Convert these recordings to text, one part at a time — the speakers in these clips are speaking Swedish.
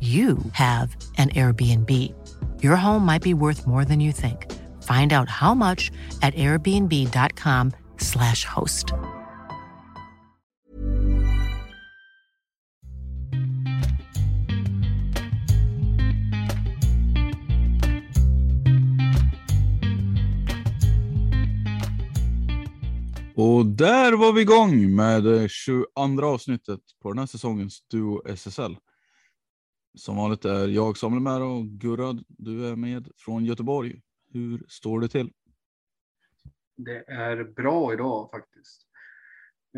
you have an Airbnb. Your home might be worth more than you think. Find out how much at airbnb.com slash host. Och där var vi igång med det 22 avsnittet på den här säsongens Duo SSL. Som vanligt är jag Samuel med och Gurrad, du är med från Göteborg. Hur står det till? Det är bra idag faktiskt.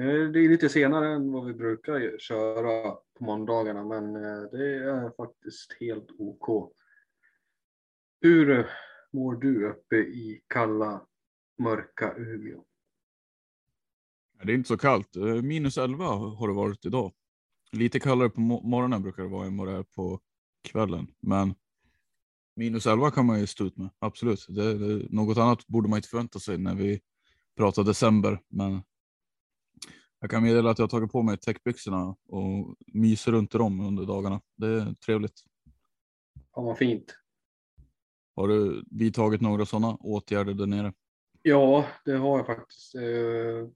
Eh, det är lite senare än vad vi brukar köra på måndagarna, men eh, det är faktiskt helt OK. Hur mår du uppe i kalla, mörka Umeå? Det är inte så kallt. Eh, minus 11 har det varit idag. Lite kallare på morgonen brukar det vara än vad det är på kvällen. Men minus 11 kan man ju stå ut med, absolut. Det, det, något annat borde man inte förvänta sig när vi pratar december. Men jag kan meddela att jag har tagit på mig täckbyxorna och myser runt i dem under dagarna. Det är trevligt. Ja, vad fint. Har du vidtagit några sådana åtgärder där nere? Ja, det har jag faktiskt. Eh,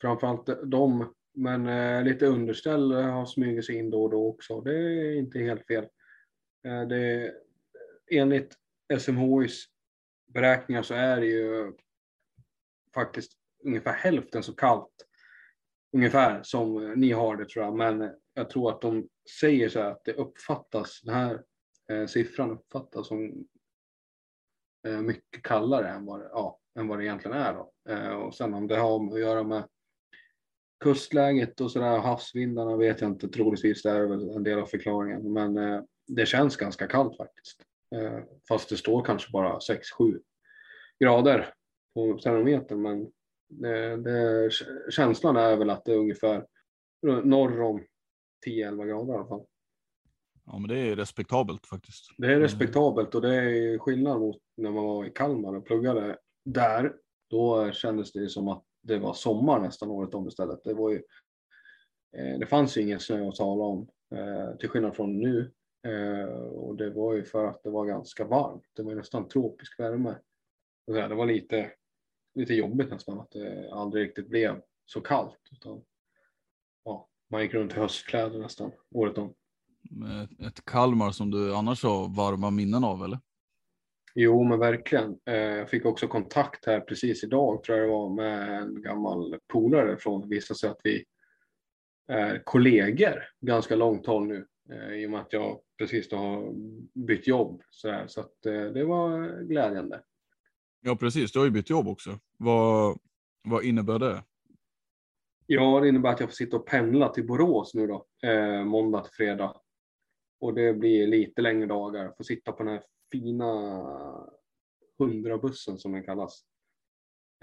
framförallt de men eh, lite underställ eh, har smugit sig in då och då också. Det är inte helt fel. Eh, det, enligt SMHIs beräkningar så är det ju faktiskt ungefär hälften så kallt ungefär som eh, ni har det tror jag. Men eh, jag tror att de säger så här att det uppfattas, den här eh, siffran uppfattas som eh, mycket kallare än vad, ja, än vad det egentligen är. Då. Eh, och sen om det har att göra med kustläget och sådär, havsvindarna vet jag inte, troligtvis det är väl en del av förklaringen. Men eh, det känns ganska kallt faktiskt. Eh, fast det står kanske bara 6-7 grader på termometern. Men det, det, känslan är väl att det är ungefär norr om 10-11 grader i alla fall. Ja, men det är respektabelt faktiskt. Det är respektabelt och det är skillnad mot när man var i Kalmar och pluggade där. Då kändes det som att det var sommar nästan året om istället. Det, var ju, eh, det fanns ju ingen snö att tala om eh, till skillnad från nu. Eh, och det var ju för att det var ganska varmt. Det var nästan tropisk värme. Det var lite, lite jobbigt nästan att det aldrig riktigt blev så kallt. Utan, ja, man gick runt i höstkläder nästan året om. Ett Kalmar som du annars har varma minnen av eller? Jo, men verkligen. Eh, jag fick också kontakt här precis idag, tror jag det var, med en gammal polare från, det visade sig att vi är kollegor ganska långt håll nu eh, i och med att jag precis har bytt jobb. Så, här, så att eh, det var glädjande. Ja, precis. Du har ju bytt jobb också. Vad, vad innebär det? Ja, det innebär att jag får sitta och pendla till Borås nu då, eh, måndag till fredag. Och det blir lite längre dagar. Får sitta på den här fina 100-bussen som den kallas.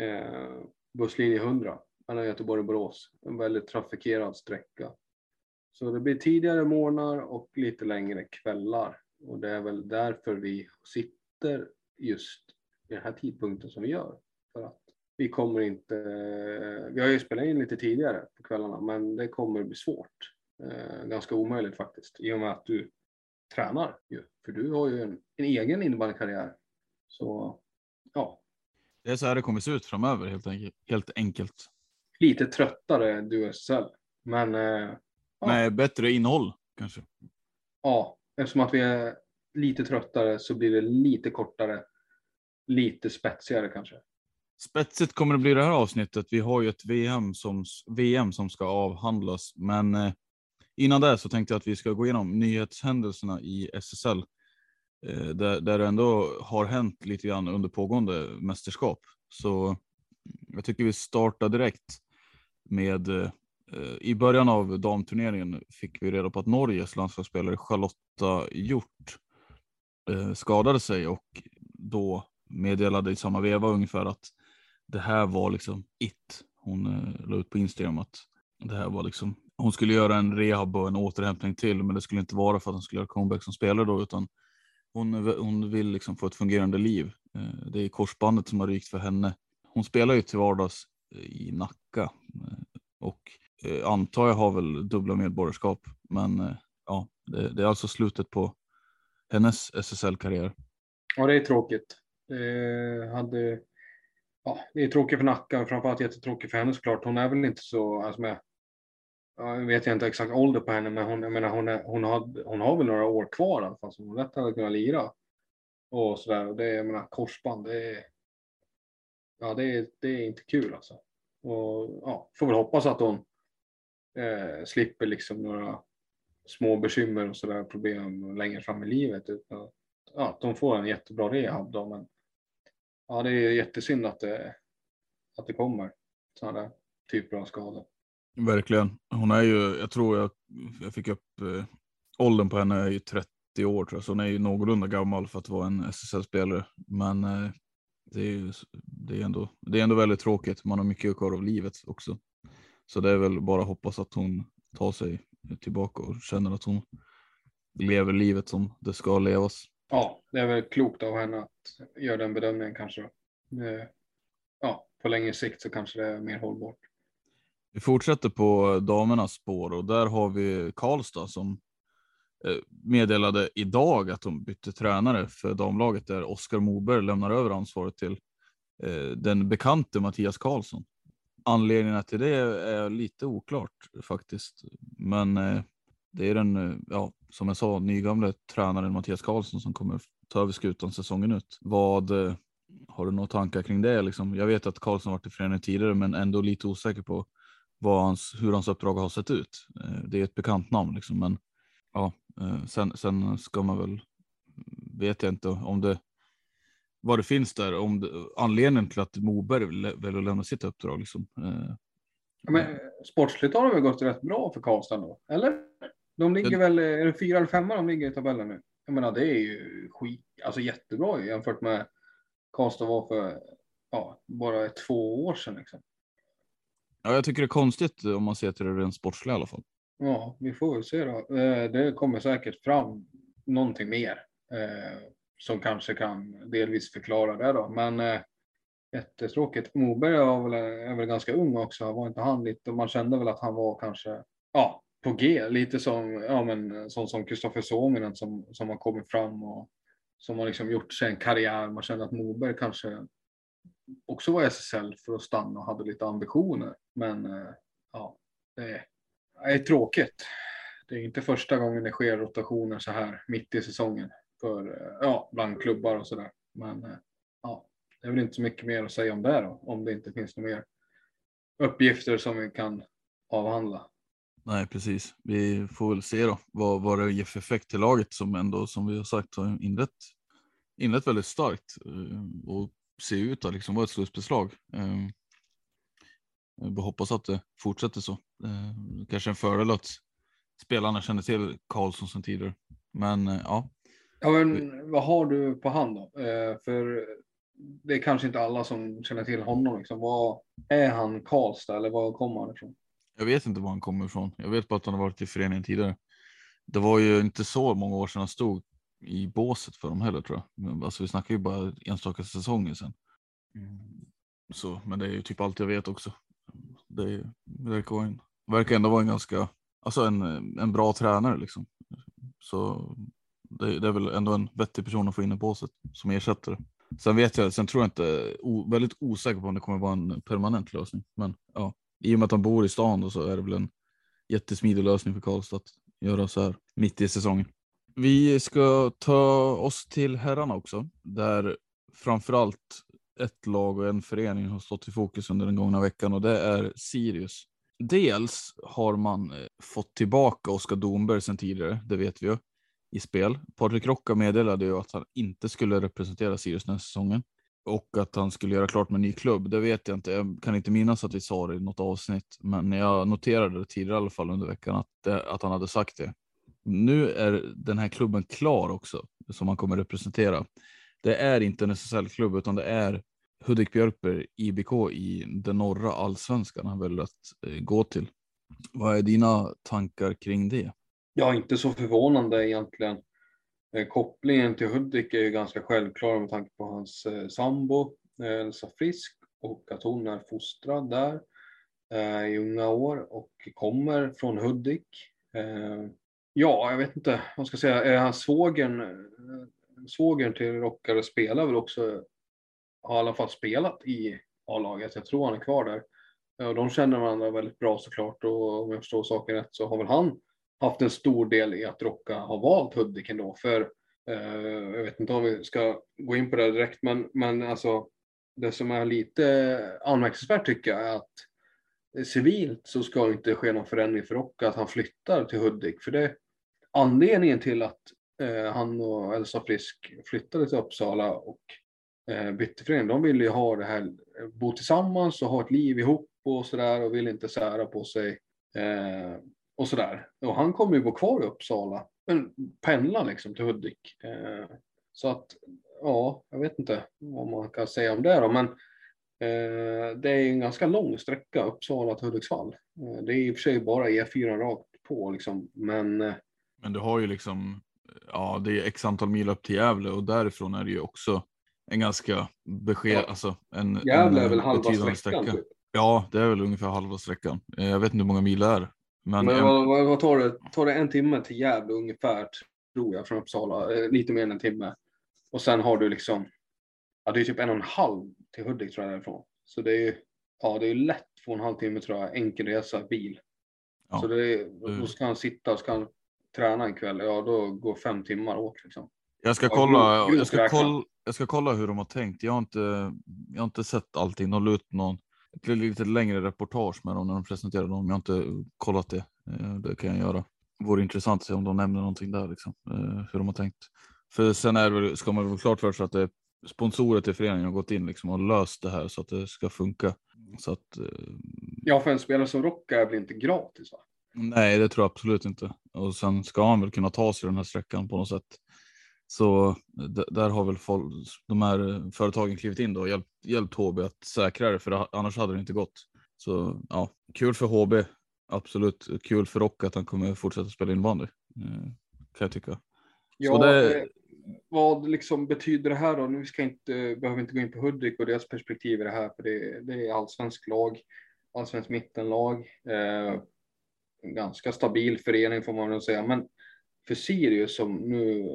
Eh, busslinje 100 mellan Göteborg och Borås. En väldigt trafikerad sträcka. Så det blir tidigare morgnar och lite längre kvällar. Och det är väl därför vi sitter just i den här tidpunkten som vi gör. För att vi kommer inte, vi har ju spelat in lite tidigare på kvällarna, men det kommer bli svårt. Eh, ganska omöjligt faktiskt, i och med att du tränar ju. För du har ju en, en egen innebandykarriär. Så ja. Det är så här det kommer se ut framöver helt enkelt. Helt enkelt. Lite tröttare du SSL, men. Eh, ja. Nej, bättre innehåll kanske. Ja, eftersom att vi är lite tröttare så blir det lite kortare. Lite spetsigare kanske. Spetsigt kommer det bli det här avsnittet. Vi har ju ett VM som, VM som ska avhandlas, men eh, innan det så tänkte jag att vi ska gå igenom nyhetshändelserna i SSL. Eh, där, där det ändå har hänt lite grann under pågående mästerskap. Så jag tycker vi startar direkt med eh, i början av damturneringen fick vi reda på att Norges landslagsspelare Charlotta Hjort eh, skadade sig och då meddelade i samma veva ungefär att det här var liksom it. Hon eh, la ut på Instagram att det här var liksom hon skulle göra en rehab och en återhämtning till, men det skulle inte vara för att hon skulle göra comeback som spelare då, utan hon, hon vill liksom få ett fungerande liv. Eh, det är korsbandet som har rykt för henne. Hon spelar ju till vardags eh, i Nacka eh, och antar jag har väl dubbla medborgarskap, men ja, det, det är alltså slutet på hennes SSL-karriär. Ja, det är tråkigt. Det, hade, ja, det är tråkigt för Nacka, framförallt jättetråkigt för henne såklart. Hon är väl inte så, alltså med jag vet jag inte exakt ålder på henne, men hon, jag menar, hon, är, hon, har, hon har väl några år kvar i alla fall, Som hon lätt hade kunnat lira. Och sådär. Det är, jag menar, korsband, det är, ja, det är, det är inte kul alltså. Och ja, får väl hoppas att hon eh, slipper liksom några små bekymmer och sådär problem längre fram i livet. Utan, ja, att de får en jättebra rehab då, men ja, det är jättesynd att det, att det kommer sådana där typer av skador. Verkligen. Hon är ju, jag tror jag, jag fick upp eh, åldern på henne är ju 30 år tror jag, så hon är ju någorlunda gammal för att vara en SSL-spelare. Men eh, det, är ju, det, är ändå, det är ändå väldigt tråkigt. Man har mycket kvar av livet också. Så det är väl bara att hoppas att hon tar sig tillbaka och känner att hon lever livet som det ska levas. Ja, det är väl klokt av henne att göra den bedömningen kanske. Eh, ja, på längre sikt så kanske det är mer hållbart. Vi fortsätter på damernas spår och där har vi Karlstad som eh, meddelade idag att de bytte tränare för damlaget där Oskar Moberg lämnar över ansvaret till eh, den bekante Mattias Karlsson. Anledningarna till det är lite oklart faktiskt, men eh, det är den, ja, som jag sa, nygamle tränaren Mattias Karlsson som kommer ta över skutan säsongen ut. Vad har du några tankar kring det? Liksom? Jag vet att Karlsson varit i föreningen tidigare, men ändå lite osäker på vad hans, hur hans uppdrag har sett ut. Eh, det är ett bekant namn liksom, men ja, eh, sen, sen ska man väl, vet jag inte om det, vad det finns där, om det, anledningen till att Moberg väljer att lämna sitt uppdrag. Liksom. Eh, ja, men, sportsligt har det väl gått rätt bra för Karlstad då, eller? De ligger det... väl, är det fyra eller femma de ligger i tabellen nu? Jag menar det är ju skit, alltså jättebra jämfört med Karlstad var för ja, bara två år sedan. Liksom. Ja, jag tycker det är konstigt eh, om man ser till det rent sportsliga i alla fall. Ja, vi får väl se då. Eh, det kommer säkert fram någonting mer eh, som kanske kan delvis förklara det då. Men eh, jättetråkigt. Moberg var väl, är väl ganska ung också. Var inte han lite, man kände väl att han var kanske ja, på G, lite som, ja, men, sån som Kristoffer Suominen som, som har kommit fram och som har liksom gjort sig en karriär. Man kände att Moberg kanske också var SSL för att stanna och hade lite ambitioner. Men eh, ja, det är, tråkigt. Det är inte första gången det sker rotationer så här mitt i säsongen för eh, ja, bland klubbar och så där. Men eh, ja, det är väl inte så mycket mer att säga om det då, om det inte finns några mer uppgifter som vi kan avhandla. Nej, precis. Vi får väl se då vad, vad det ger för effekt till laget som ändå, som vi har sagt, har inlett, inlett väldigt starkt och se ut att liksom vara ett slutbeslag. Ehm, jag hoppas att det fortsätter så. Ehm, kanske en fördel att spelarna känner till Karlsson som tidigare. Men eh, ja. Ja, men vad har du på hand då? Eh, för det är kanske inte alla som känner till honom. Liksom. Vad är han Karlstad eller var kommer han ifrån? Jag vet inte var han kommer ifrån. Jag vet bara att han har varit i föreningen tidigare. Det var ju inte så många år sedan han stod i båset för dem heller tror jag. Men, alltså, vi snackar ju bara enstaka säsonger sedan. Så, men det är ju typ allt jag vet också. Det, är, det verkar, vara en, verkar ändå vara en ganska, alltså en, en bra tränare liksom. Så det, det är väl ändå en vettig person att få in i båset som ersättare. Sen vet jag, sen tror jag inte, o, väldigt osäker på om det kommer vara en permanent lösning. Men ja, i och med att han bor i stan då, så är det väl en jättesmidig lösning för Karlstad att göra så här mitt i säsongen. Vi ska ta oss till herrarna också, där framförallt ett lag och en förening har stått i fokus under den gångna veckan och det är Sirius. Dels har man eh, fått tillbaka Oskar Domberg sedan tidigare, det vet vi ju, i spel. Patrik Rocka meddelade ju att han inte skulle representera Sirius den här säsongen och att han skulle göra klart med en ny klubb. Det vet jag inte. Jag kan inte minnas att vi sa det i något avsnitt, men jag noterade det tidigare i alla fall under veckan att, det, att han hade sagt det. Nu är den här klubben klar också, som han kommer representera. Det är inte en SSL-klubb, utan det är Hudik Björkberg IBK i den norra allsvenskan han väljer att eh, gå till. Vad är dina tankar kring det? Ja, inte så förvånande egentligen. Eh, kopplingen till Hudik är ju ganska självklar med tanke på hans eh, sambo Elsa Frisk och att hon är fostrad där i unga år och kommer från Hudik. Ja, jag vet inte vad ska jag säga. Är han svågern, eh, svågen till rockare spelar väl också, har i alla fall spelat i A-laget. Jag tror han är kvar där. Och de känner varandra väldigt bra såklart och om jag förstår saken rätt så har väl han haft en stor del i att Rocka har valt Hudik ändå. För eh, jag vet inte om vi ska gå in på det direkt, men, men alltså det som är lite anmärkningsvärt tycker jag är att civilt så ska det inte ske någon förändring för Rocka att han flyttar till Hudik. För det anledningen till att eh, han och Elsa Frisk flyttade till Uppsala och eh, bytte förening. De ville ju ha det här, eh, bo tillsammans och ha ett liv ihop och sådär och ville inte sära på sig. Eh, och sådär. Och han kommer ju bo kvar i Uppsala, men pendla liksom till Hudik. Eh, så att, ja, jag vet inte vad man kan säga om det då, men eh, det är en ganska lång sträcka, Uppsala till Hudiksvall. Eh, det är i och för sig bara E4 rakt på liksom, men. Eh, men du har ju liksom, ja, det är x antal mil upp till Gävle och därifrån är det ju också en ganska besked, ja. alltså en. Gävle är väl halva sträckan. Sträcka. Typ. Ja, det är väl ungefär halva sträckan. Eh, jag vet inte hur många mil det är. Men, men vad, vad, vad, tar det? Tar det en timme till Gävle ungefär, tror jag, från Uppsala? Eh, lite mer än en timme. Och sen har du liksom, ja det är typ en och en halv till Hudik tror jag därifrån. Så det är ju, ja det är lätt två och en halv timme tror jag, enkel resa, bil. Ja. Så det är, då ska han sitta och ska han träna en kväll, ja då går fem timmar åt liksom. Jag ska, kolla, jag, ska kolla, jag ska kolla hur de har tänkt. Jag har inte, jag har inte sett allting. De la ut någon ett lite längre reportage med dem när de presenterade dem. Jag har inte kollat det. Eh, det kan jag göra. Vore intressant att se om de nämner någonting där, liksom, eh, hur de har tänkt. För sen är det, ska man väl klart för sig att det är sponsorer till föreningen har gått in liksom och löst det här så att det ska funka. Så att, eh, ja, för en spelare som Rocka är väl inte gratis? Va? Nej, det tror jag absolut inte. Och sen ska han väl kunna ta sig den här sträckan på något sätt. Så där har väl folk, de här företagen klivit in då och hjälpt, hjälpt HB att säkra det, för annars hade det inte gått. Så ja, kul för HB. Absolut kul för Rock att han kommer fortsätta spela inbandy. Eh, kan jag tycka. Ja, det... Eh, vad liksom betyder det här då? Nu ska inte, behöver inte gå in på Hudik och deras perspektiv i det här, för det, det är allsvensk lag, allsvensk mittenlag. Eh, en ganska stabil förening får man väl säga, men för Sirius som nu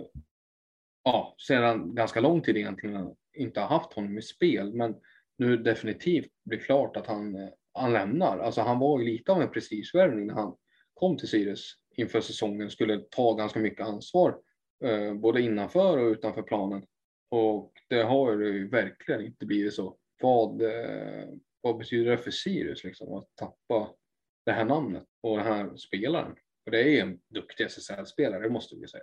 ja, sedan ganska lång tid egentligen inte har haft honom i spel, men nu definitivt blir klart att han, han lämnar. Alltså han var ju lite av en prestigevärvning när han kom till Sirius inför säsongen, skulle ta ganska mycket ansvar eh, både innanför och utanför planen. Och det har ju verkligen inte blivit så. Vad, eh, vad betyder det för Sirius liksom, att tappa det här namnet och den här spelaren? Och det är en duktig SSL-spelare, det måste vi säga.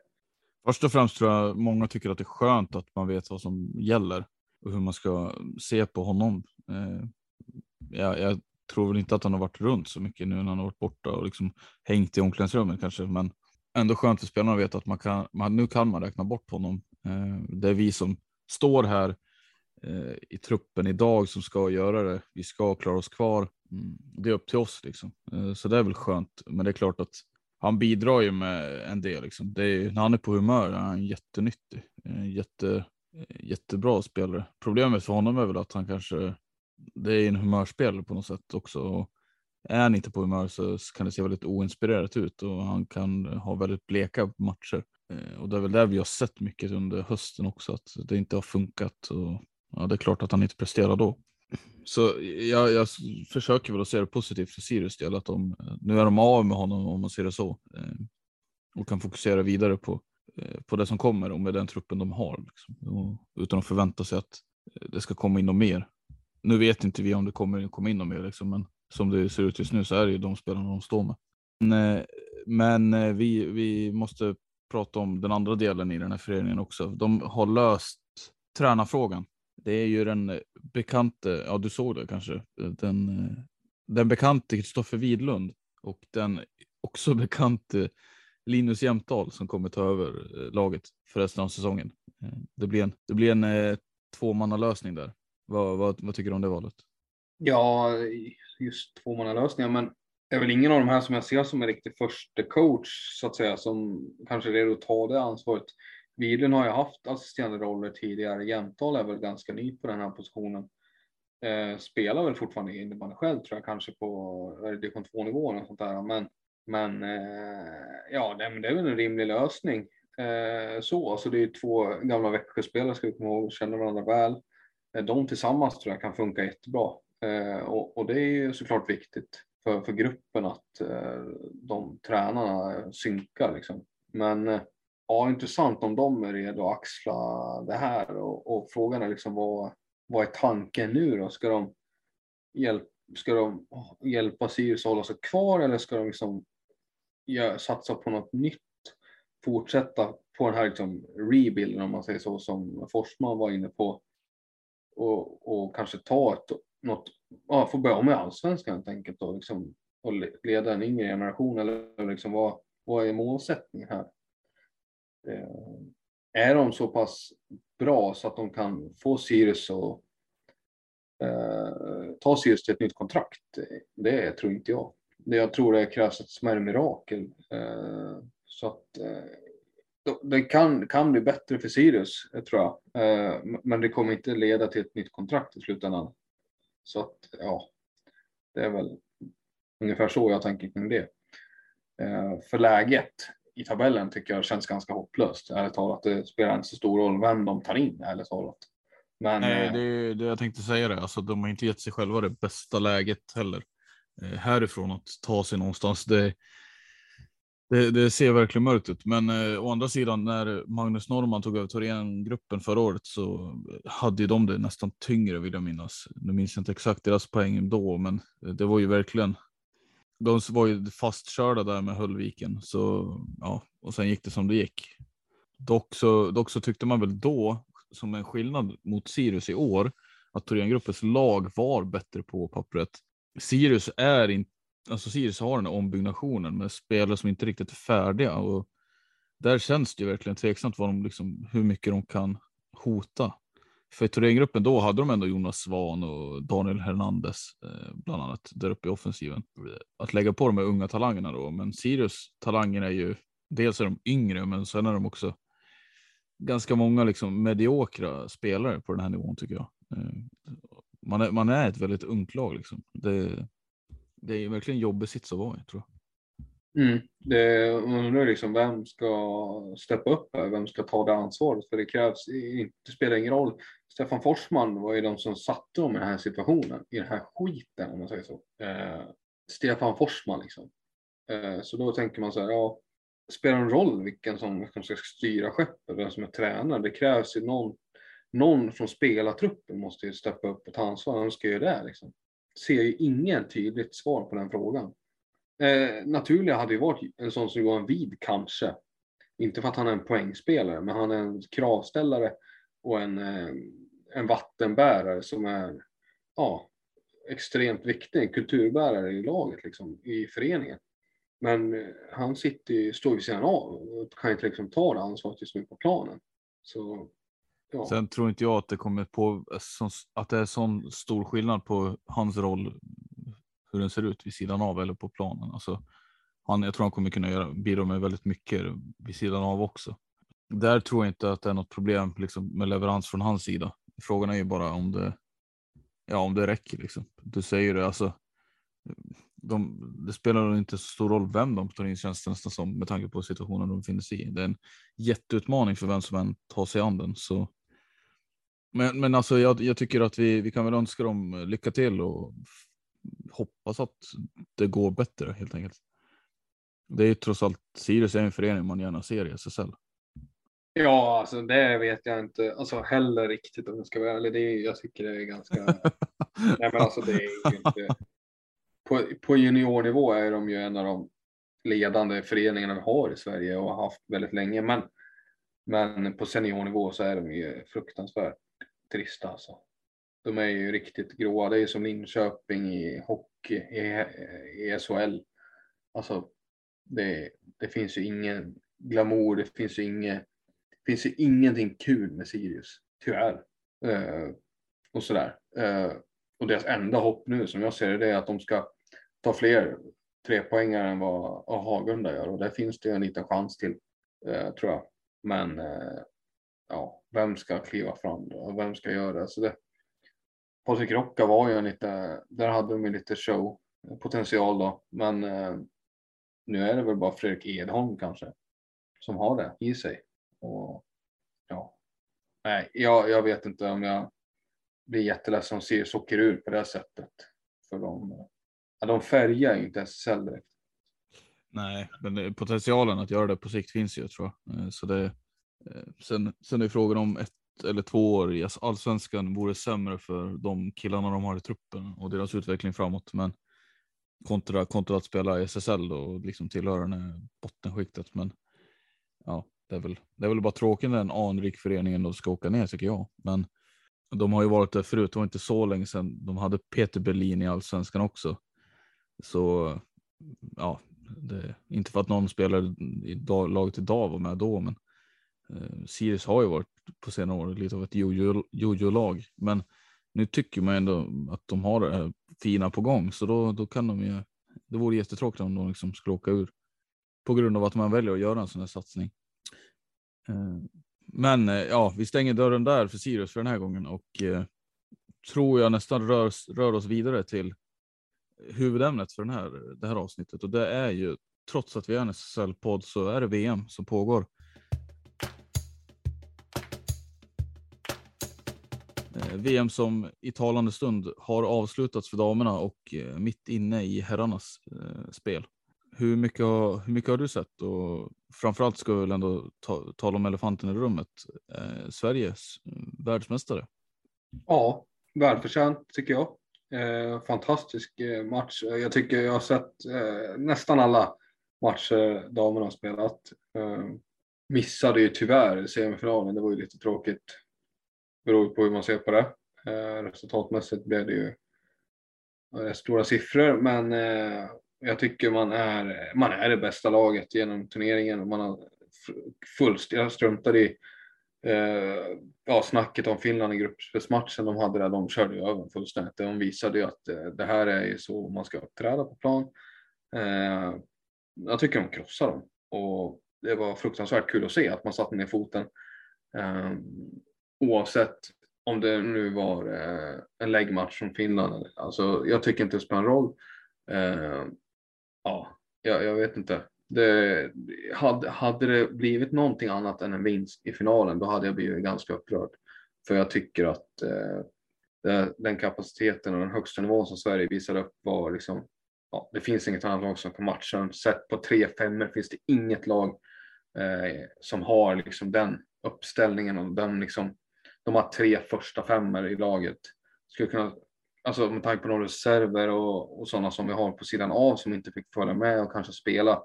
Först och främst tror jag många tycker att det är skönt att man vet vad som gäller och hur man ska se på honom. Eh, jag, jag, tror väl inte att han har varit runt så mycket nu när han har varit borta och liksom hängt i omklädningsrummet kanske, men ändå skönt för spelarna att veta att man kan, man, nu kan man räkna bort honom. Eh, det är vi som står här eh, i truppen idag som ska göra det. Vi ska klara oss kvar Mm. det är upp till oss liksom. Eh, så det är väl skönt. Men det är klart att han bidrar ju med en del. Liksom. Det är, när han är på humör är han jättenyttig. Eh, jätte, eh, jättebra spelare. Problemet för honom är väl att han kanske, det är en humörspelare på något sätt också. Och är han inte på humör så kan det se väldigt oinspirerat ut och han kan ha väldigt bleka matcher. Och det är väl där vi har sett mycket under hösten också, att det inte har funkat. Och, ja, det är klart att han inte presterar då. Så jag, jag försöker väl att se det positivt för Sirius del, att de, nu är de av med honom om man ser det så. Eh, och kan fokusera vidare på, eh, på det som kommer och med den truppen de har. Liksom, och, utan att förvänta sig att eh, det ska komma in något mer. Nu vet inte vi om det kommer komma in något mer, liksom, men som det ser ut just nu så är det ju de spelarna de står med. Men, men vi, vi måste prata om den andra delen i den här föreningen också. De har löst tränarfrågan. Det är ju den eh, bekante, ja du såg det kanske, eh, den, eh, den bekante Kristoffer Widlund och den också bekante Linus Jämtdal som kommer ta över laget för resten av säsongen. Det blir en, det blir en eh, tvåmannalösning där. Vad, vad, vad tycker du om det valet? Ja, just tvåmannalösningar, men det är väl ingen av de här som jag ser som en riktig första coach så att säga, som kanske är redo att ta det ansvaret. Widlund har ju haft assisterande roller tidigare. Jämtdal är väl ganska ny på den här positionen. Eh, spelar väl fortfarande innebandy själv tror jag, kanske på division 2 nivån och sånt där. Men, men eh, ja, det, det, är väl en rimlig lösning. Eh, så, alltså det är två gamla Växjöspelare ska vi komma ihåg, känner varandra väl. Eh, de tillsammans tror jag kan funka jättebra. Eh, och, och, det är ju såklart viktigt för, för gruppen att eh, de tränarna synkar. Liksom. Men eh, ja, intressant om de är redo att axla det här och, och frågan är liksom vad, vad är tanken nu då? Ska de, hjälp, ska de hjälpa Sirius att hålla sig kvar eller ska de liksom gör, satsa på något nytt? Fortsätta på den här liksom rebuilden om man säger så som Forsman var inne på och, och kanske ta ett något, ja, få börja med allsvenskan helt enkelt och, liksom, och leda en yngre generation eller liksom vad, vad är målsättningen här? Eh, är de så pass bra så att de kan få Sirius att eh, ta Sirius till ett nytt kontrakt? Det tror inte jag. Jag tror det krävs ett smärre mirakel. Eh, så att eh, det kan, kan bli bättre för Sirius, eh, tror jag. Eh, men det kommer inte leda till ett nytt kontrakt i slutändan. Så att ja, det är väl ungefär så jag tänker kring det. Eh, för läget i tabellen tycker jag känns ganska hopplöst. Ärligt talat, det spelar inte så stor roll vem de tar in, ärligt talat. Men, Nej, eh, det, det jag tänkte säga det. Alltså, de har inte gett sig själva det bästa läget heller. Eh, härifrån att ta sig någonstans. Det, det, det, ser verkligen mörkt ut, men eh, å andra sidan när Magnus Norman tog över Thorengruppen förra året så hade de det nästan tyngre vill jag minnas. Nu minns jag inte exakt deras poäng då, men det var ju verkligen. De var ju fastkörda där med Höllviken så ja, och sen gick det som det gick. Dock så, dock så tyckte man väl då som en skillnad mot Sirius i år att Thorengruppens lag var bättre på pappret. Sirius är inte alltså Sirius har den här ombyggnationen med spelare som inte riktigt är färdiga och där känns det ju verkligen tveksamt vad de liksom, hur mycket de kan hota. För i Thorengruppen då hade de ändå Jonas Svan och Daniel Hernandez eh, bland annat där uppe i offensiven. Att lägga på de här unga talangerna då, men Sirius talanger är ju dels är de yngre, men sen är de också ganska många liksom mediokra spelare på den här nivån tycker jag. Eh, man är, man är ett väldigt ungt lag liksom. Det, det är verkligen jobbig sits att vara i tror jag. Mm. Det, man undrar liksom vem ska steppa upp här? Vem ska ta det ansvaret? För det krävs, det spelar ingen roll. Stefan Forsman var ju de som satte dem i den här situationen, i den här skiten om man säger så. Eh, Stefan Forsman liksom. Eh, så då tänker man så här, ja, spelar det en roll vilken som, vilken ska styra skeppet, vem som är tränare? Det krävs ju någon, någon från spelartruppen måste ju steppa upp och ta ansvar. Vem ska göra det liksom? ser ju ingen tydligt svar på den frågan. Eh, naturliga hade ju varit en sån som Johan Wid kanske. Inte för att han är en poängspelare, men han är en kravställare och en, eh, en vattenbärare som är ja, extremt viktig, en kulturbärare i laget, liksom, i föreningen. Men eh, han sitter, står vid sidan av och kan inte liksom ta det ansvaret just nu på planen. Så Ja. Sen tror inte jag att det kommer på att det är sån stor skillnad på hans roll hur den ser ut vid sidan av eller på planen. Alltså, han, jag tror han kommer kunna göra, bidra med väldigt mycket vid sidan av också. Där tror jag inte att det är något problem liksom, med leverans från hans sida. Frågan är ju bara om det, ja, om det räcker. Liksom. Du säger det, alltså, de, det spelar inte så stor roll vem de tar in känns det nästan som med tanke på situationen de befinner sig i. Det är en jätteutmaning för vem som än tar sig an den. Så. Men, men alltså, jag, jag tycker att vi, vi kan väl önska dem lycka till och hoppas att det går bättre helt enkelt. Det är ju trots allt Sirius är en förening man gärna ser i SSL. Ja, alltså det vet jag inte alltså heller riktigt om jag ska vara ärlig. Det är, jag tycker det är ganska... Nej, men alltså det är ju inte... På, på juniornivå är de ju en av de ledande föreningarna vi har i Sverige och har haft väldigt länge. Men, men på seniornivå så är de ju fruktansvärt trista alltså. De är ju riktigt gråa. Det är som Linköping i hockey, i, i SHL. Alltså, det, det finns ju ingen glamour, det finns ju inget finns ju ingenting kul med Sirius, tyvärr. Eh, och sådär. Eh, och deras enda hopp nu som jag ser det, är att de ska ta fler trepoängare än vad Hagunda gör och där finns det en liten chans till, eh, tror jag. Men eh, ja, vem ska kliva fram då? och vem ska göra det? Så det Patrik Rocka var ju en lite, där hade de ju lite show-potential eh, då, men eh, nu är det väl bara Fredrik Edholm kanske som har det i sig. Och, ja. Nej, jag, jag vet inte om jag blir jätteledsen om Sirius åker ur på det sättet. För de, ja, de färgar ju inte SSL direkt. Nej, men potentialen att göra det på sikt finns ju tror jag. Eh, så det, eh, sen, sen är frågan om ett eller två år i allsvenskan vore sämre för de killarna de har i truppen och deras utveckling framåt. Men kontra, kontra att spela i SSL och liksom tillhöra bottenskiktet. Men ja, det är väl, det är väl bara tråkigt när en anrik förening ändå ska åka ner tycker jag. Men de har ju varit där förut, det var inte så länge sedan de hade Peter Berlin i allsvenskan också. Så ja, det, inte för att någon spelare i dag, laget idag var med då, men eh, Sirius har ju varit på senare år lite av ett jojo-lag. Men nu tycker man ändå att de har det här fina på gång, så då, då kan de ju. Det vore jättetråkigt om de liksom skulle åka ur på grund av att man väljer att göra en sån här satsning. Eh, men eh, ja, vi stänger dörren där för Sirius för den här gången och eh, tror jag nästan rör, rör oss vidare till huvudämnet för den här, det här avsnittet och det är ju trots att vi är en SSL-podd så är det VM som pågår. Eh, VM som i talande stund har avslutats för damerna och mitt inne i herrarnas spel. Hur mycket, har, hur mycket har du sett? Och framförallt ska vi väl ändå ta, tala om elefanten i rummet. Eh, Sveriges eh, världsmästare. Ja, välförtjänt tycker jag. Eh, fantastisk eh, match. Jag tycker jag har sett eh, nästan alla matcher damerna har spelat. Eh, missade ju tyvärr semifinalen. Det var ju lite tråkigt. Beror på hur man ser på det. Eh, resultatmässigt blev det ju eh, stora siffror, men jag tycker man är, man är det bästa laget genom turneringen. Man har fullst, jag struntade i eh, ja, snacket om Finland i gruppspelsmatchen de hade där. De körde ju över fullständigt. De visade ju att eh, det här är ju så man ska uppträda på plan. Eh, jag tycker de krossar dem och det var fruktansvärt kul att se att man satte ner foten. Eh, oavsett om det nu var eh, en läggmatch från Finland. Alltså, jag tycker inte det spelar någon roll. Eh, Ja, jag, jag vet inte. Det, hade, hade det blivit någonting annat än en vinst i finalen, då hade jag blivit ganska upprörd. För jag tycker att eh, den kapaciteten och den högsta nivån som Sverige visade upp var liksom, ja, det finns inget annat lag som kan matcha. Sett på tre femmor finns det inget lag eh, som har liksom den uppställningen och den liksom, de har tre första femmor i laget. Skulle kunna alltså med tanke på de reserver och, och sådana som vi har på sidan av som inte fick följa med och kanske spela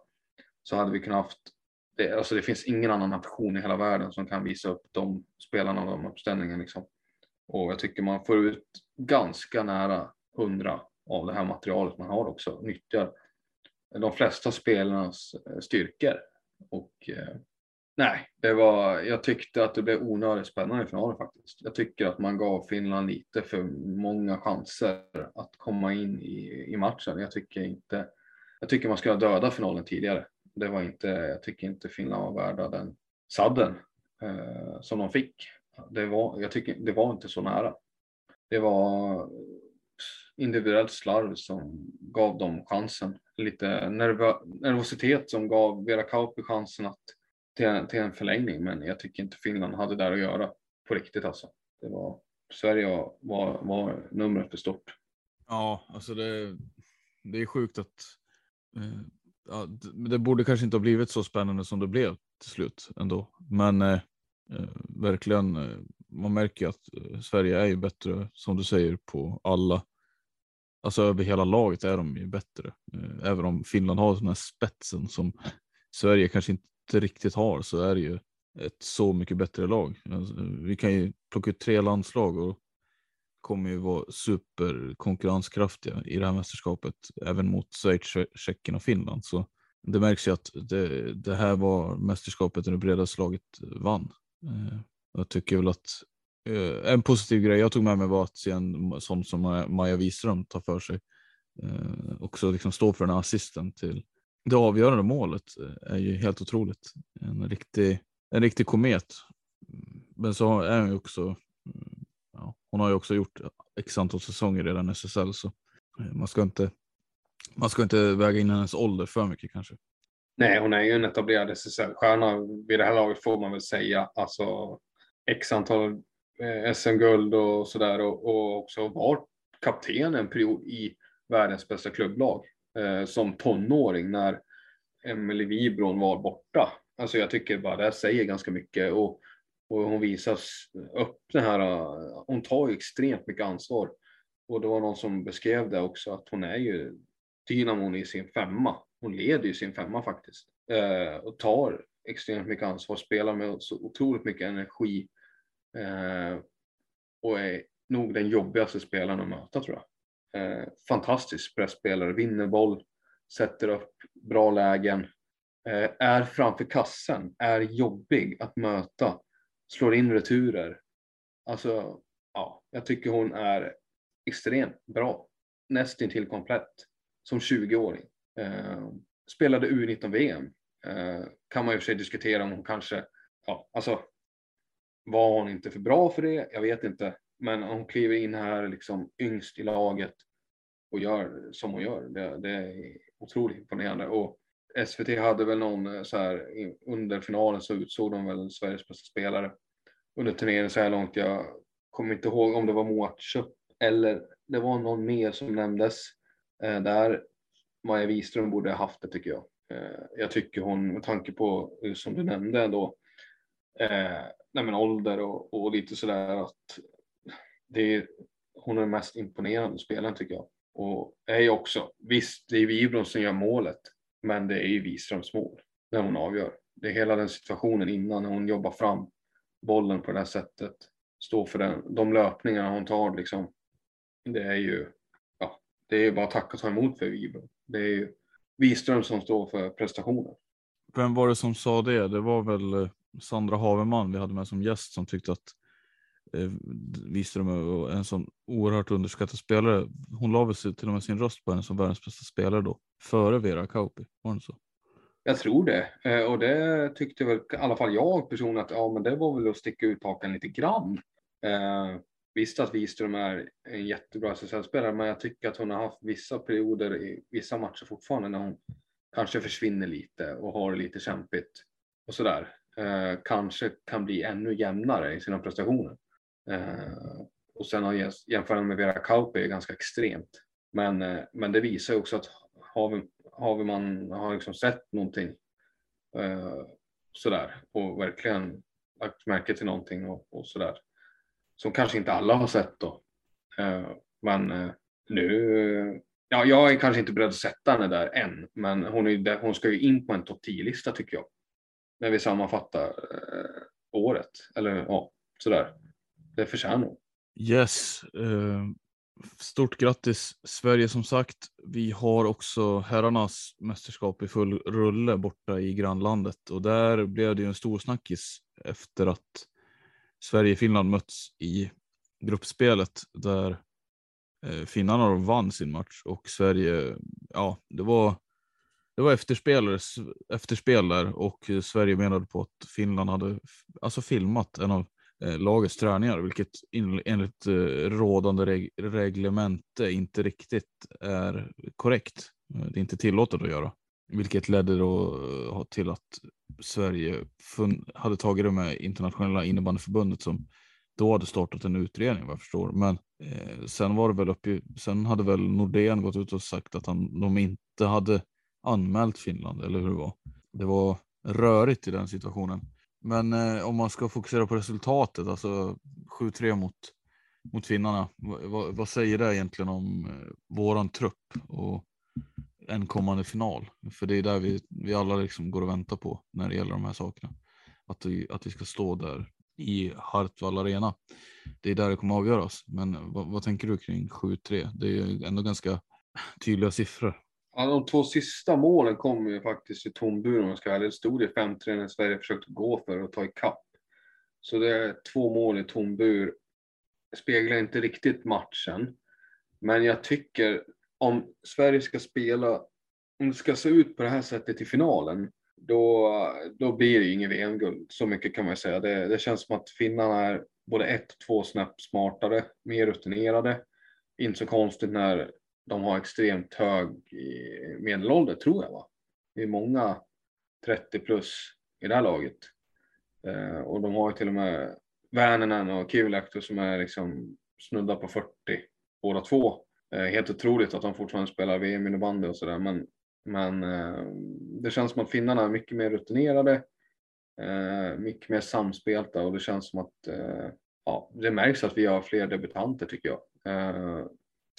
så hade vi kunnat haft det, alltså det finns ingen annan nation i hela världen som kan visa upp de spelarna och de uppställningarna liksom. Och jag tycker man får ut ganska nära hundra av det här materialet man har också, nyttjar de flesta spelarnas eh, styrkor och eh, Nej, det var, jag tyckte att det blev onödigt spännande i finalen faktiskt. Jag tycker att man gav Finland lite för många chanser att komma in i, i matchen. Jag tycker inte, jag tycker man skulle ha dödat finalen tidigare. Det var inte, jag tycker inte Finland var värda den sadden eh, som de fick. Det var, jag tycker, det var inte så nära. Det var individuellt slarv som gav dem chansen. Lite nervö nervositet som gav Vera Kauppi chansen att till en, till en förlängning, men jag tycker inte Finland hade där att göra på riktigt alltså. Det var, Sverige var, var numret för stort. Ja, alltså det, det är sjukt att eh, ja, det, det borde kanske inte ha blivit så spännande som det blev till slut ändå. Men eh, eh verkligen, eh, man märker att eh, Sverige är ju bättre som du säger på alla. Alltså över hela laget är de ju bättre. Eh, även om Finland har den här spetsen som Sverige kanske inte inte riktigt har så är det ju ett så mycket bättre lag. Alltså, vi kan ju plocka ut tre landslag och kommer ju vara superkonkurrenskraftiga i det här mästerskapet, även mot Schweiz, Tjeckien och Finland. Så det märks ju att det, det här var mästerskapet när det bredaste laget vann. Eh, jag tycker väl att eh, en positiv grej jag tog med mig var att se en sån som Maja Wiström tar för sig. Eh, också liksom stå för den här assisten till det avgörande målet eh, är ju helt otroligt. En riktig, en riktig komet. Men så är hon ju också, ja, hon har ju också gjort x antal säsonger redan i SSL så eh, man ska inte, man ska inte väga in hennes ålder för mycket kanske. Nej, hon är ju en etablerad SSL-stjärna vid det här laget får man väl säga. Alltså x antal eh, SM-guld och sådär och, och också varit kapten en period i världens bästa klubblag eh, som tonåring när Emelie Wibron var borta. Alltså jag tycker bara det säger ganska mycket och, och hon visar upp den här, eh, hon tar ju extremt mycket ansvar. Och det var någon som beskrev det också att hon är ju dynamon i sin femma. Hon leder ju sin femma faktiskt eh, och tar extremt mycket ansvar, spelar med så otroligt mycket energi eh, och är nog den jobbigaste spelaren att möta tror jag. Eh, fantastisk pressspelare, vinner boll, sätter upp bra lägen, eh, är framför kassen, är jobbig att möta, slår in returer. Alltså, ja, jag tycker hon är extremt bra, nästintill komplett som 20-åring. Eh, spelade U19-VM. Eh, kan man i och för sig diskutera om hon kanske, ja, alltså var hon inte för bra för det? Jag vet inte. Men hon kliver in här liksom yngst i laget och gör som hon gör. Det, det är otroligt imponerande. Och SVT hade väl någon eh, så här under finalen så utsåg de väl Sveriges bästa spelare under turneringen så här långt. Jag kommer inte ihåg om det var Moat eller det var någon mer som nämndes eh, där. Maja Wiström borde ha haft det tycker jag. Eh, jag tycker hon med tanke på eh, som du nämnde ändå eh, nej men ålder och, och lite sådär att det är, hon är den mest imponerande spelaren tycker jag. Och är ju också, visst det är Wibron som gör målet, men det är ju Wiströms mål när hon avgör. Det är hela den situationen innan när hon jobbar fram bollen på det här sättet, står för den, de löpningarna hon tar liksom. Det är ju, ja, det är ju bara tack och ta emot för Wibron. Det är ju Wiström som står för prestationen. Vem var det som sa det? Det var väl eh, Sandra Haverman vi hade med som gäst som tyckte att Eh, visste de en sån oerhört underskattad spelare. Hon la väl till och med sin röst på henne som världens bästa spelare då, före Vera Kauppi. Var det så? Jag tror det. Eh, och det tyckte väl i alla fall jag personligen att ja, men det var väl att sticka ut hakan lite grann. Eh, visst att Wiström är en jättebra SSL-spelare, men jag tycker att hon har haft vissa perioder i vissa matcher fortfarande när hon kanske försvinner lite och har det lite kämpigt och sådär. Eh, kanske kan bli ännu jämnare i sina prestationer. Eh, och sen har jämförelsen med Vera Kauppi är ganska extremt. Men, eh, men det visar också att har, vi, har vi man har liksom sett någonting eh, sådär och verkligen lagt märke till någonting och, och sådär. Som kanske inte alla har sett då. Eh, men eh, nu, ja, jag är kanske inte beredd att sätta henne där än, men hon, är, hon ska ju in på en topp 10-lista tycker jag. När vi sammanfattar eh, året, eller ja, sådär det förtjänar hon. Yes. Uh, Stort grattis Sverige som sagt. Vi har också herrarnas mästerskap i full rulle borta i grannlandet och där blev det ju en stor snackis efter att Sverige och Finland möts i gruppspelet där eh, finnarna vann sin match och Sverige, ja, det var det var efterspel, efterspel där och Sverige menade på att Finland hade alltså filmat en av Eh, lagets träningar, vilket enligt eh, rådande reg reglemente inte riktigt är korrekt. Eh, det är inte tillåtet att göra, vilket ledde då till att Sverige hade tagit det med internationella innebandyförbundet som då hade startat en utredning vad jag förstår. Men eh, sen var det väl uppe, sen hade väl Nordén gått ut och sagt att han, de inte hade anmält Finland, eller hur det var. Det var rörigt i den situationen. Men eh, om man ska fokusera på resultatet, alltså 7-3 mot, mot finnarna. vad, vad säger det egentligen om eh, våran trupp och en kommande final? För det är där vi, vi alla liksom går och väntar på när det gäller de här sakerna. Att vi, att vi ska stå där i Hartwall Arena. Det är där det kommer avgöras. Men vad, vad tänker du kring 7-3? Det är ändå ganska tydliga siffror. Ja, de två sista målen kom ju faktiskt i tom om jag ska Det stod ju 5-3 när Sverige försökte gå för och ta ikapp. Så det är två mål i tom bur. Speglar inte riktigt matchen. Men jag tycker om Sverige ska spela, om det ska se ut på det här sättet i finalen, då, då blir det ju ingen VM-guld. Så mycket kan man säga. Det, det känns som att finnarna är både ett och två snäpp smartare, mer rutinerade. Inte så konstigt när de har extremt hög medelålder tror jag. Va? Det är många 30 plus i det här laget. Eh, och de har ju till och med Vänernen och Kivilahti som är liksom snudda på 40 båda två. Eh, helt otroligt att de fortfarande spelar VM innebandy och sådär men, men eh, det känns som att finnarna är mycket mer rutinerade, eh, mycket mer samspelta och det känns som att eh, ja, det märks att vi har fler debutanter tycker jag. Eh,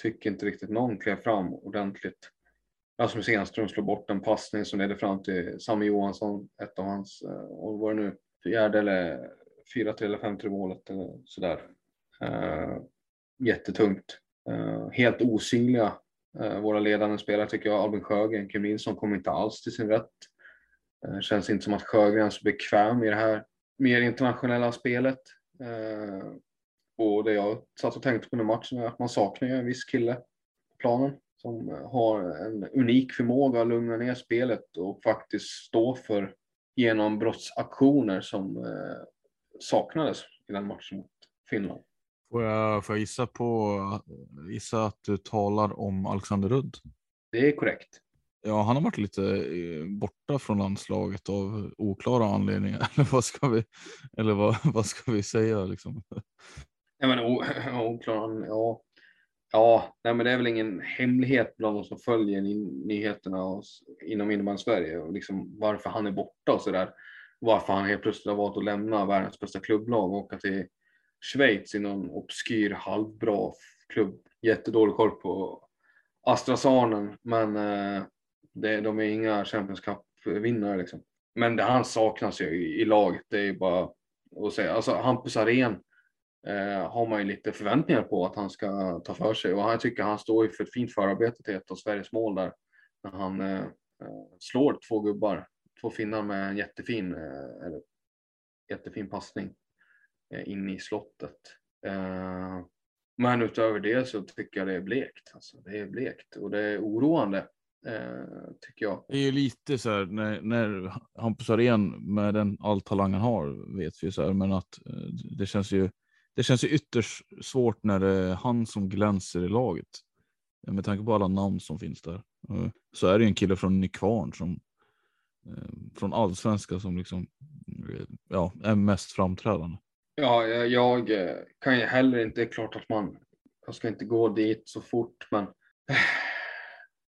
Tycker inte riktigt någon klev fram ordentligt. Rasmus Enström slår bort en passning som leder fram till Sami Johansson, ett av hans, eh, och var det nu, fjärde eller fyra till eller femte målet eller sådär. Uh, jättetungt. Uh, helt osynliga uh, våra ledande spelare tycker jag. Albin Sjögren, Kim Nilsson kom inte alls till sin rätt. Uh, känns inte som att Sjögren är så bekväm i det här mer internationella spelet. Och det jag satt och tänkte på den matchen är att man saknar en viss kille på planen som har en unik förmåga att lugna ner spelet och faktiskt stå för genombrottsaktioner som eh, saknades i den matchen mot Finland. Får jag, får jag gissa, på, gissa att du talar om Alexander Rudd? Det är korrekt. Ja, han har varit lite eh, borta från landslaget av oklara anledningar. Eller vad ska vi, eller vad, vad ska vi säga? Liksom? Nej, men oklar, ja. Ja, nej, men det är väl ingen hemlighet bland de som följer nyheterna och, inom innebandy Sverige och liksom varför han är borta och så där. Varför han helt plötsligt har valt att lämna världens bästa klubblag och åka till Schweiz i någon obskyr halvbra klubb. Jättedålig koll på Astra-Sarnen, men eh, det, de är inga Champions Cup-vinnare liksom. Men det han saknas ju i, i laget, det är ju bara att säga. Alltså Hampus Arén eh, har man ju lite förväntningar på att han ska ta för sig och jag tycker han står ju för ett fint förarbete till ett av Sveriges mål där när han eh, eh, slår två gubbar, två finnar med en jättefin, eh, eller, jättefin passning eh, in i slottet. Eh, men utöver det så tycker jag det är blekt. Alltså, det är blekt och det är oroande. Eh, tycker jag. Det är ju lite så här när, när Hampus Arén med den all talang han har vet vi så här, men att eh, det känns ju det känns ju ytterst svårt när det är han som glänser i laget. Med tanke på alla namn som finns där. Så är det ju en kille från Nykvarn som eh, från allsvenska som liksom ja, är mest framträdande. Ja, jag eh, kan ju heller inte, det är klart att man, jag ska inte gå dit så fort, men eh,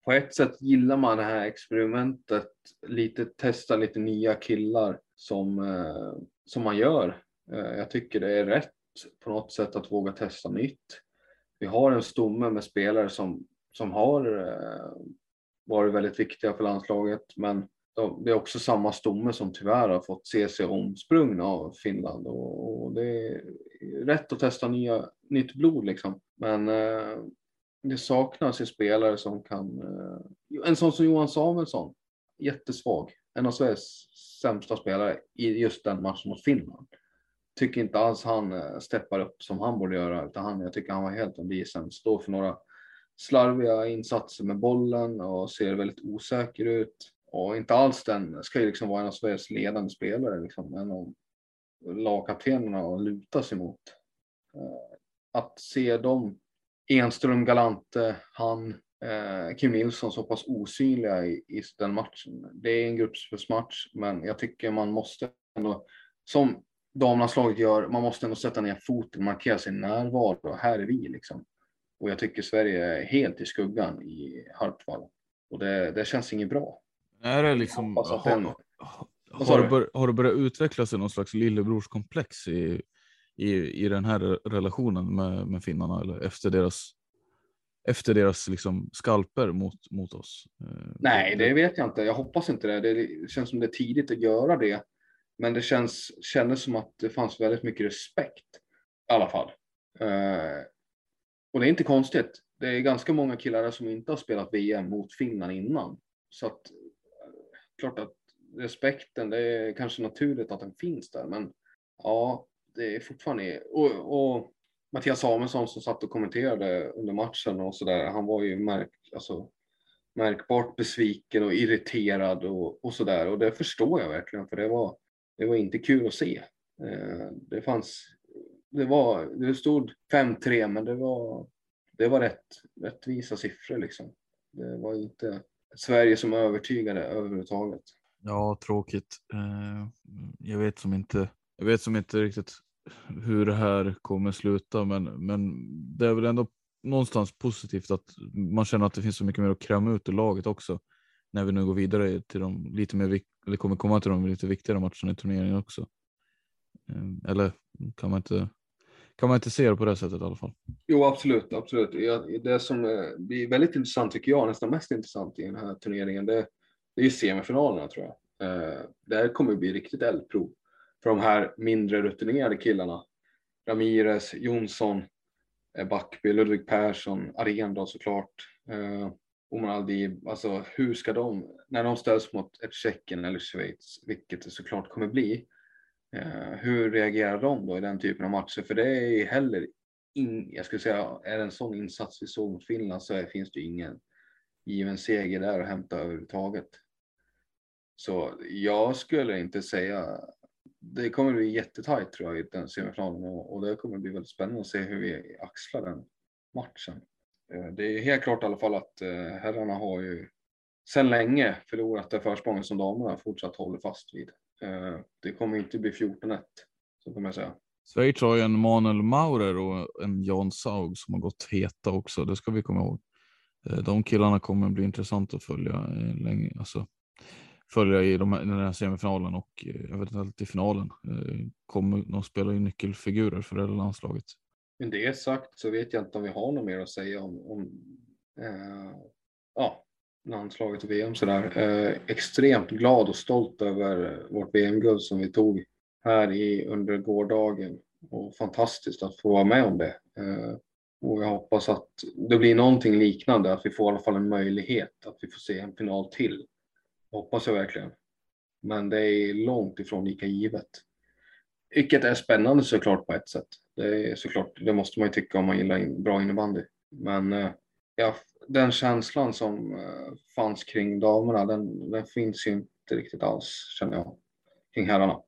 på ett sätt gillar man det här experimentet, lite testa lite nya killar som, som man gör. Jag tycker det är rätt på något sätt att våga testa nytt. Vi har en stomme med spelare som, som har eh, varit väldigt viktiga för landslaget, men det är också samma stomme som tyvärr har fått se sig omsprungna av Finland och, och det är rätt att testa nya, nytt blod liksom. Men eh, det saknas ju spelare som kan, eh, en sån som Johan Samuelsson, jättesvag, en av Sveriges sämsta spelare i just den matchen mot Finland. Tycker inte alls han eh, steppar upp som han borde göra, utan han, jag tycker han var helt undergiven. Står för några slarviga insatser med bollen och ser väldigt osäker ut. Och inte alls den, ska ju liksom vara en av Sveriges ledande spelare, liksom, en av lagkaptenerna att luta sig mot. Eh, att se dem, Enström, Galante, han, eh, Kim Nilsson så pass osynliga i, i den matchen. Det är en gruppspelsmatch, men jag tycker man måste ändå, som damlandslaget gör, man måste ändå sätta ner foten, markera sin närvaro. Här är vi liksom. Och jag tycker Sverige är helt i skuggan i Hartwall. Och det, det känns inget bra. Är det liksom, har, den, har, det bör, har det börjat utveckla sig någon slags lillebrorskomplex i, i, i den här relationen med, med finnarna eller efter deras efter deras liksom skalper mot, mot oss? Eh, Nej, det vet jag inte. Jag hoppas inte det. Det känns som det är tidigt att göra det. Men det känns, kändes som att det fanns väldigt mycket respekt i alla fall. Eh, och det är inte konstigt. Det är ganska många killar som inte har spelat VM mot Finland innan. Så att eh, klart att respekten, det är kanske naturligt att den finns där, men ja, det är fortfarande... Och, och Mattias Samuelsson som satt och kommenterade under matchen och sådär, han var ju märk, alltså, märkbart besviken och irriterad och, och sådär. Och det förstår jag verkligen, för det var, det var inte kul att se. Eh, det fanns... Det, var, det stod 5-3, men det var, det var rätt, rättvisa siffror liksom. Det var inte Sverige som övertygade överhuvudtaget. Ja, tråkigt. Eh, jag vet som inte. Jag vet som inte riktigt hur det här kommer sluta, men, men det är väl ändå någonstans positivt att man känner att det finns så mycket mer att kräma ut ur laget också. När vi nu går vidare till de lite mer, eller kommer komma till de lite viktigare matcherna i turneringen också. Ehm, eller kan man inte kan man inte se det på det sättet i alla fall. Jo, absolut, absolut. Det som eh, blir väldigt intressant tycker jag, nästan mest intressant i den här turneringen, det, det är ju semifinalerna tror jag. Eh, det här kommer bli riktigt eldprov för de här mindre rutinerade killarna. Ramirez, Jonsson, eh, Backby, Ludvig Persson, Arendal såklart. Omar Aldib, alltså hur ska de, när de ställs mot ett Tjeckien eller Schweiz, vilket det såklart kommer bli, Eh, hur reagerar de då i den typen av matcher? För det är heller, in, jag skulle säga, är det en sån insats vi såg mot Finland så är, finns det ingen given seger där att hämta överhuvudtaget. Så jag skulle inte säga, det kommer bli jättetajt tror jag i den semifinalen och, och det kommer bli väldigt spännande att se hur vi axlar den matchen. Eh, det är helt klart i alla fall att eh, herrarna har ju sedan länge förlorat det försprång som damerna fortsatt håller fast vid. Eh, det kommer inte bli 14-1, så kommer jag säga. Schweiz har ju en Manuel Maurer och en Jan Saug som har gått heta också. Det ska vi komma ihåg. De killarna kommer bli intressant att följa länge, alltså följa i de här, den här semifinalen och eventuellt i finalen. Kommer, de spelar ju nyckelfigurer för det landslaget. Med det sagt så vet jag inte om vi har något mer att säga om, om eh, ja, landslaget och VM sådär. Eh, extremt glad och stolt över vårt VM-guld som vi tog här i, under gårdagen. Och fantastiskt att få vara med om det. Eh, och jag hoppas att det blir någonting liknande, att vi får i alla fall en möjlighet att vi får se en final till. Hoppas jag verkligen. Men det är långt ifrån lika givet. Vilket är spännande såklart på ett sätt. Det är såklart, det måste man ju tycka om man gillar bra innebandy. Men eh, ja, den känslan som eh, fanns kring damerna, den, den finns ju inte riktigt alls känner jag kring herrarna.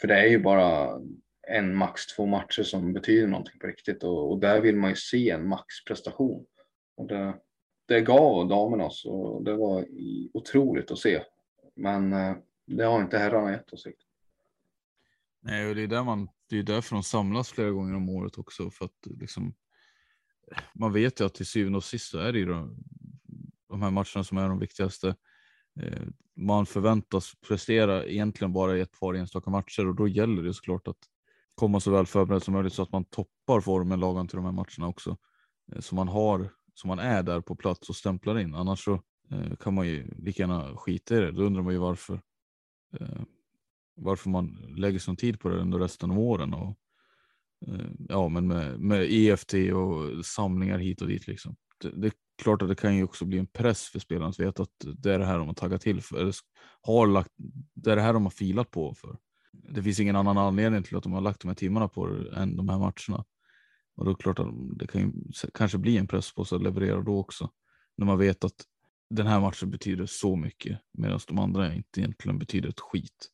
För det är ju bara en max två matcher som betyder någonting på riktigt och, och där vill man ju se en maxprestation. Och det, det gav damerna så det var otroligt att se. Men eh, det har inte herrarna gett oss riktigt. Nej, och det är där man, det är därför de samlas flera gånger om året också för att liksom man vet ju att till syvende och sist så är det ju de, de här matcherna som är de viktigaste. Eh, man förväntas prestera egentligen bara i ett par enstaka matcher och då gäller det såklart att komma så väl förberedd som möjligt så att man toppar formen lagom till de här matcherna också. Eh, så man har, så man är där på plats och stämplar in. Annars så eh, kan man ju lika gärna skita i det. Då undrar man ju varför. Varför man lägger sån tid på det under resten av åren och eh, ja, men med, med EFT och samlingar hit och dit. Liksom. Det, det, är klart att det kan ju också bli en press för spelarna att veta att det är det här de har taggat till för. Eller har lagt, det är det här de har filat på för. Det finns ingen annan anledning till att de har lagt de här timmarna på det än de här matcherna. Och då är det klart att det kan ju, kanske bli en press på sig att leverera då också. När man vet att den här matchen betyder så mycket medan de andra inte egentligen betyder ett skit.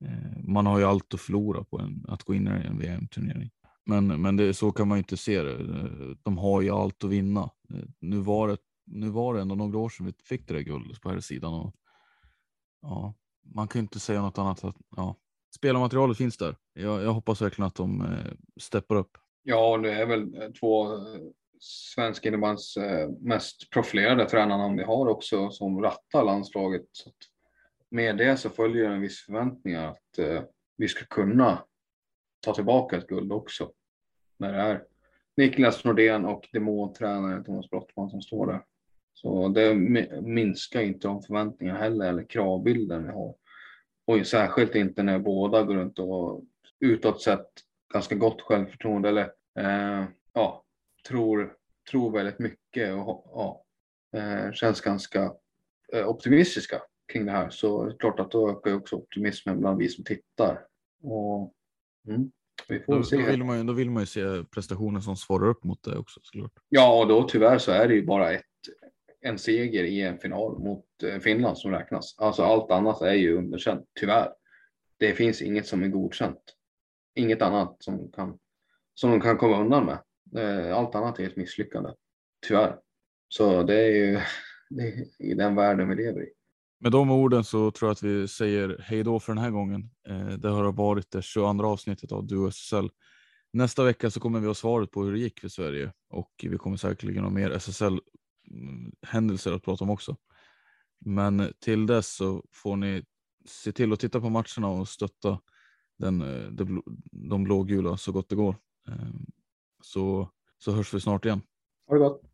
Eh, man har ju allt att förlora på en, att gå in i en VM-turnering. Men, men det, så kan man ju inte se det. Eh, de har ju allt att vinna. Eh, nu var det, nu var det ändå några år sedan vi fick det där guldet på här sidan. Och, ja, man kan ju inte säga något annat. Att, ja, spelarmaterialet finns där. Jag, jag hoppas verkligen att de eh, steppar upp. Ja, det är väl två svensk innebandys mest profilerade tränarna vi har också som rattar landslaget. Så med det så följer en viss förväntning att eh, vi ska kunna ta tillbaka ett guld också. När det är Niklas Nordén och demontränare Thomas Brottman som står där. Så det minskar inte de förväntningarna heller, eller kravbilden vi har. Och särskilt inte när båda går runt och utåt sett ganska gott självförtroende eller eh, ja, tror, tror väldigt mycket och ja, eh, känns ganska eh, optimistiska kring det här så är det klart att då ökar också optimismen bland vi som tittar. Och, mm, vi får då, se. Då vill, man, ju, då vill man ju se prestationer som svarar upp mot det också såklart. Ja, och då tyvärr så är det ju bara ett, en seger i en final mot eh, Finland som räknas. Alltså allt annat är ju underkänt, tyvärr. Det finns inget som är godkänt. Inget annat som, kan, som de kan komma undan med. Eh, allt annat är ett misslyckande, tyvärr. Så det är ju det är i den världen vi lever i. Med de orden så tror jag att vi säger hej då för den här gången. Eh, det har varit det 22 avsnittet av Duo SSL. Nästa vecka så kommer vi ha svaret på hur det gick för Sverige och vi kommer säkerligen ha mer SSL händelser att prata om också. Men till dess så får ni se till att titta på matcherna och stötta den, eh, de blågula så gott det går. Eh, så, så hörs vi snart igen. Ha det gott.